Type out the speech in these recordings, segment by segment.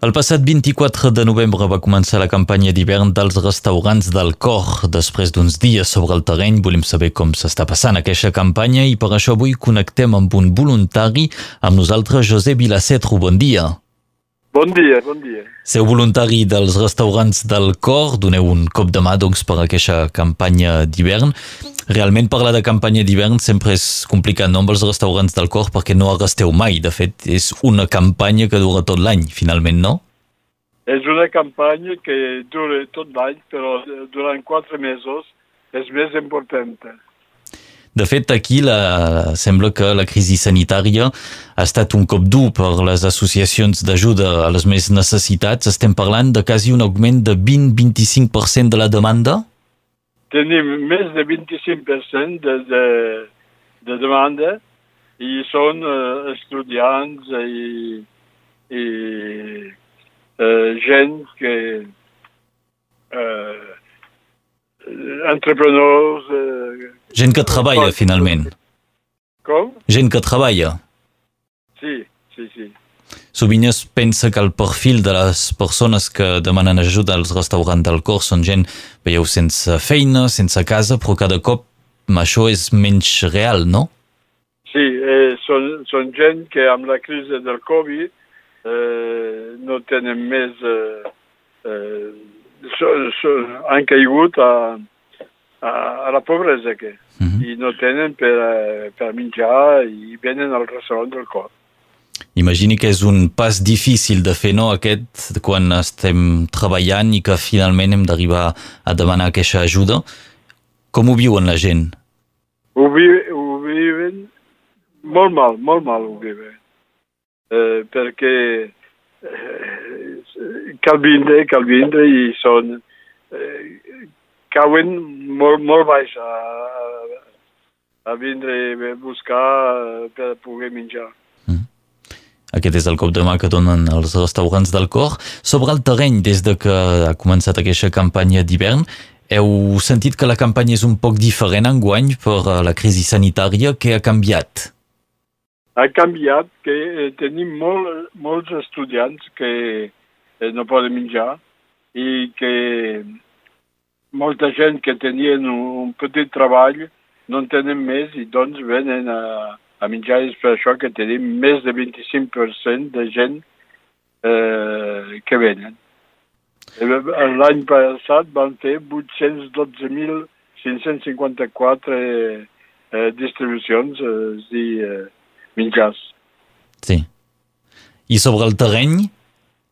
El passat 24 de novembre va començar la campanya d'hivern dels restaurants del Cor. Després d'uns dies sobre el terreny volem saber com s'està passant aquesta campanya i per això avui connectem amb un voluntari, amb nosaltres José Vilacetro. Bon dia. Bon dia, bon dia. Seu voluntari dels restaurants del Cor, doneu un cop de mà doncs, per aquesta campanya d'hivern. Realment parlar de campanya d'hivern sempre és complicat, no amb els restaurants del cor, perquè no arresteu mai. De fet, és una campanya que dura tot l'any, finalment, no? És una campanya que dura tot l'any, però durant quatre mesos és més important. De fet, aquí la, sembla que la crisi sanitària ha estat un cop dur per les associacions d'ajuda a les més necessitats. Estem parlant de quasi un augment de 20-25% de la demanda? Tenim més de 25% de, de, de demanda i són uh, estudiants i, i uh, gent que uh, entrepreneurs uh, gent que treballa finalment. com? gent que treballa. Sí, sí, sí Sovint es pensa que el perfil de les persones que demanen ajuda als restaurants del cor són gent, veieu, sense feina, sense casa, però cada cop això és menys real, no? Sí, eh, són, són gent que amb la crisi del Covid eh, no tenen més... Eh, eh, so, so, han caigut a, a, a la pobresa que, uh mhm. -huh. i no tenen per, per menjar i venen al restaurant del cor. Imagini que és un pas difícil de fer, no?, aquest, quan estem treballant i que finalment hem d'arribar a demanar aquesta ajuda. Com ho viuen la gent? Ho, vi ho viuen molt mal, molt mal ho viuen. Eh, perquè eh, cal vindre, cal vindre i són... Eh, cauen molt, molt baix a, a, vindre a buscar per poder menjar. Aquest és el cop de mà que donen els restaurants del cor. Sobre el terreny, des de que ha començat aquesta campanya d'hivern, heu sentit que la campanya és un poc diferent enguany per eh, la crisi sanitària. Què ha canviat? Ha canviat que eh, tenim molt, molts estudiants que eh, no poden menjar i que molta gent que tenien un petit treball no en tenen més i doncs venen a, a menjar és per això que tenim més de 25% de gent eh, que venen. L'any passat van fer 812.554 eh, distribucions, eh, és dir, eh, menjars. Sí. I sobre el terreny,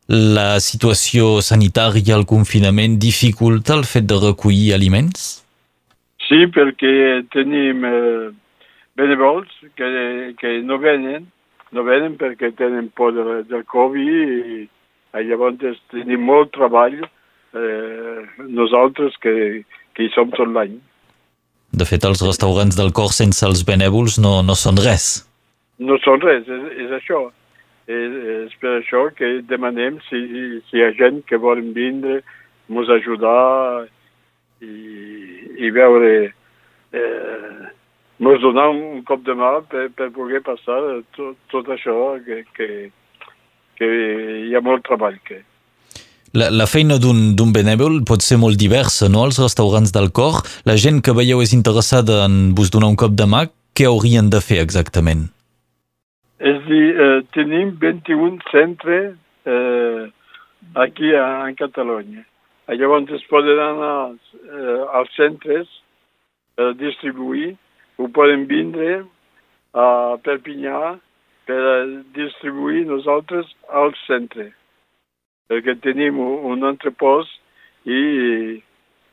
la situació sanitària, el confinament, dificulta el fet de recollir aliments? Sí, perquè tenim... Eh, benevols que, que no venen, no venen perquè tenen por de, del Covid i, i llavors tenim molt treball eh, nosaltres que, que hi som tot l'any. De fet, els restaurants del cor sense els benèvols no, no són res. No són res, és, és això. És, és per això que demanem si, si hi ha gent que volen vindre, ens ajudar i, i veure eh, ens donar un cop de mà per, per poder passar tot, tot això que, que, que hi ha molt treball. Que... La, la feina d'un benèvol pot ser molt diversa, no?, als restaurants del cor. La gent que veieu és interessada en vos donar un cop de mà, què haurien de fer exactament? És dir, eh, tenim 21 centres eh, aquí a, en Catalunya. Llavors es poden anar eh, als centres a distribuir ho poden vindre a Perpinyà per distribuir nosaltres al centre, perquè tenim un entrepòs i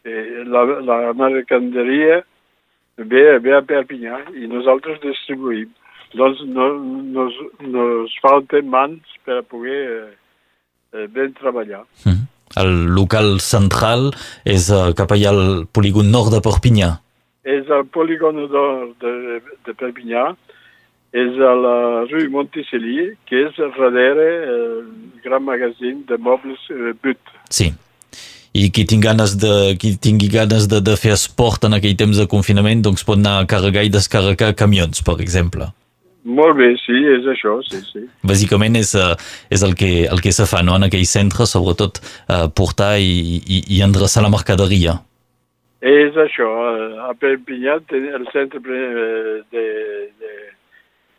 eh, la, la mercanderia ve, ve a Perpinyà i nosaltres distribuïm. Doncs no, nos, nos falten mans per a poder eh, eh ben treballar. Mm. El local central és uh, cap allà al polígon nord de Perpinyà és al polígon d'or de, de Perpinyà, és a la rue Monticelli, que és darrere el gran magazín de mobles eh, But. Sí. I qui tingui ganes, de, qui tingui ganes de, de fer esport en aquell temps de confinament, doncs pot anar a carregar i descarregar camions, per exemple. Molt bé, sí, és això, sí, sí. Bàsicament és, uh, és el, que, el que se fa no? en aquell centre, sobretot uh, portar i, i, i endreçar la mercaderia. És això, a Perpinyà, el centre de, de,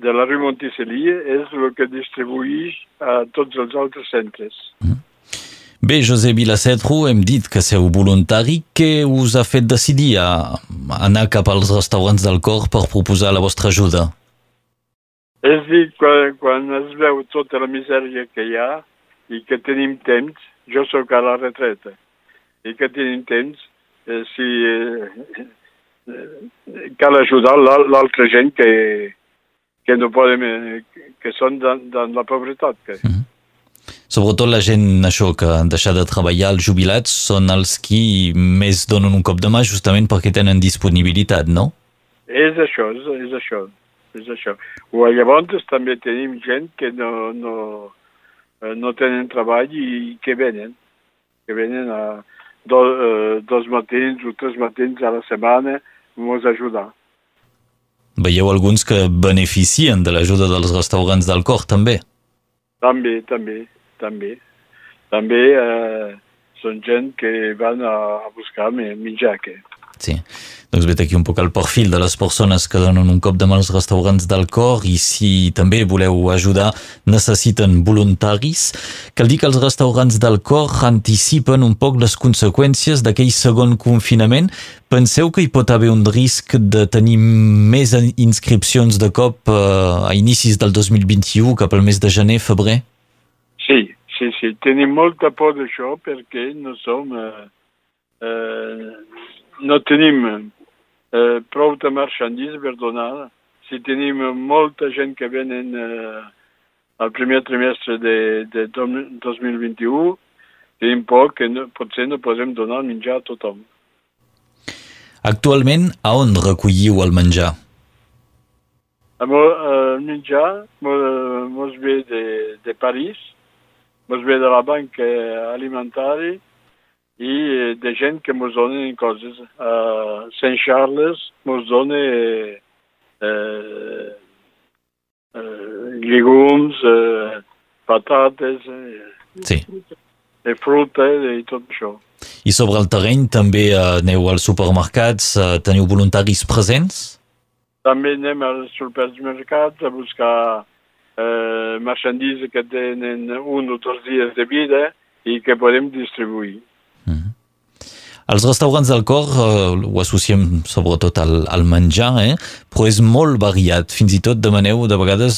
de la rue Monticelli és el que distribuïx a tots els altres centres. Mm. Bé, José Vilacetro, hem dit que seu voluntari. Què us ha fet decidir a anar cap als restaurants del cor per proposar la vostra ajuda? És dir, quan, quan es veu tota la misèria que hi ha i que tenim temps, jo sóc a la retreta, i que tenim temps, eh, si eh, eh, cal ajudar l'altra gent que, que no podem, eh, que són dans, dans la pobretat. Que... Mm -hmm. Sobretot la gent, això, que han deixat de treballar, els jubilats, són els qui més donen un cop de mà justament perquè tenen disponibilitat, no? És això, és, és això, és això. O llavors també tenim gent que no, no, eh, no tenen treball i que venen, que venen a do, eh, dos matins o tres matins a la setmana ens ajudar. Veieu alguns que beneficien de l'ajuda dels restaurants del cor, també? També, també també. També eh, són gent que van a, a buscar menjar. Que... Sí, doncs vet aquí un poc el perfil de les persones que donen un cop de mà als restaurants del cor i si també voleu ajudar necessiten voluntaris. Cal dir que els restaurants del cor anticipen un poc les conseqüències d'aquell segon confinament. Penseu que hi pot haver un risc de tenir més inscripcions de cop eh, a inicis del 2021 cap al mes de gener, febrer? Sí, sí, sí. Tenim molta por d'això perquè no som... Eh, eh, no tenim eh, prou de marchandís per donar. Si tenim molta gent que venen eh, al primer trimestre de, de 2021, tenim por que no, potser no podem donar menjar a tothom. Actualment, a on recolliu el menjar? El menjar mos ve de, de París, mos ve de la banca alimentària i eh, de gent que mos donen coses. A Sant Charles mos dona eh, eh, llegums, eh, patates, eh, sí. de fruta i tot això. I sobre el terreny també eh, aneu als supermercats, eh, teniu voluntaris presents? També anem als supermercats a buscar eh, marchandise que tenen un o dos dies de vida i que podem distribuir. Els restaurants del cor eh, ho associem sobretot al, al menjar, eh? però és molt variat. Fins i tot demaneu de vegades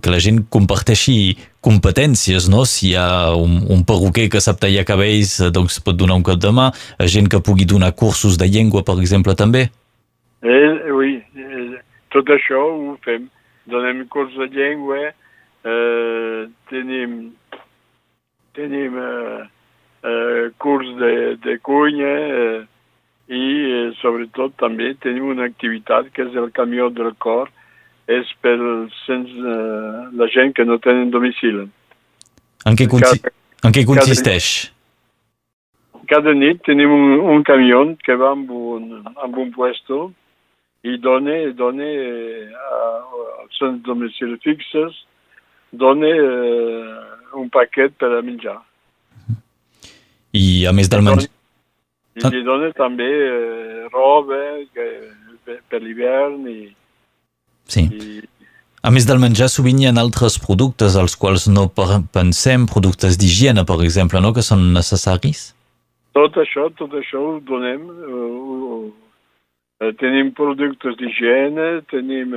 que la gent comparteixi competències, no? Si hi ha un, un perruquer que sap tallar cabells, eh, doncs pot donar un cop de mà. Gent que pugui donar cursos de llengua, per exemple, també. Eh, oui, eh, tot això ho fem donem curs de llengua, eh, tenim, tenim eh, eh, curs de, de cuina eh, i eh, sobretot també tenim una activitat que és el camió del cor, és per sens, eh, la gent que no tenen domicili. En què, consi cada, en què consisteix? Cada, cada nit tenim un, un camió que va amb un, amb un puesto i dona, dona eh, als seus domicilis fixes dona eh, un paquet per a menjar. I a més del menjar... I li dona també eh, roba que, per, l'hivern i... Sí. I, a més del menjar, sovint hi ha altres productes als quals no pensem, productes d'higiene, per exemple, no? que són necessaris? Tot això, tot això ho donem, ho, Eh, tenim productes d'higiene, tenim,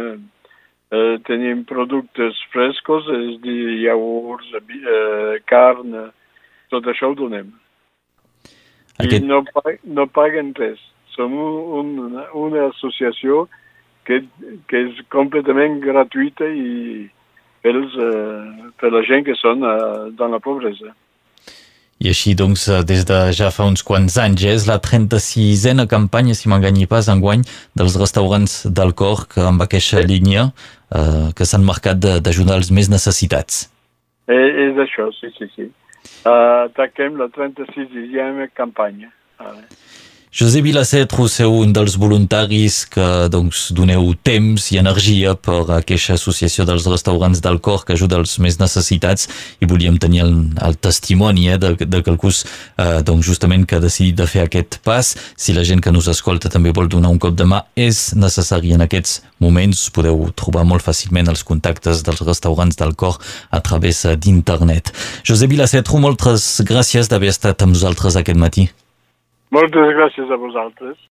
eh, tenim productes frescos, és a dir, iogurts, eh, carn, tot això ho donem. Aquest... I no, no paguen res. Som un, una, una associació que, que és completament gratuïta i pels, eh, per la gent que són eh, dans la pobresa. I així, doncs, eh, des de ja fa uns quants anys, eh, és la 36a campanya, si m'enganyi pas, enguany, dels restaurants del cor, que amb aquesta línia eh, que s'han marcat d'ajudar els més necessitats. Eh, és això, sí, sí, sí. Uh, ataquem la 36a campanya. Uh. Josep Vilacetro, seu un dels voluntaris que doncs, doneu temps i energia per a aquesta associació dels restaurants del cor que ajuda els més necessitats i volíem tenir el, el testimoni eh, de, de qualcús eh, doncs, justament que ha decidit de fer aquest pas. Si la gent que nos escolta també vol donar un cop de mà, és necessari en aquests moments. Podeu trobar molt fàcilment els contactes dels restaurants del cor a través d'internet. Josep Vilacetro, moltes gràcies d'haver estat amb nosaltres aquest matí. Moltes gràcies a vosaltres.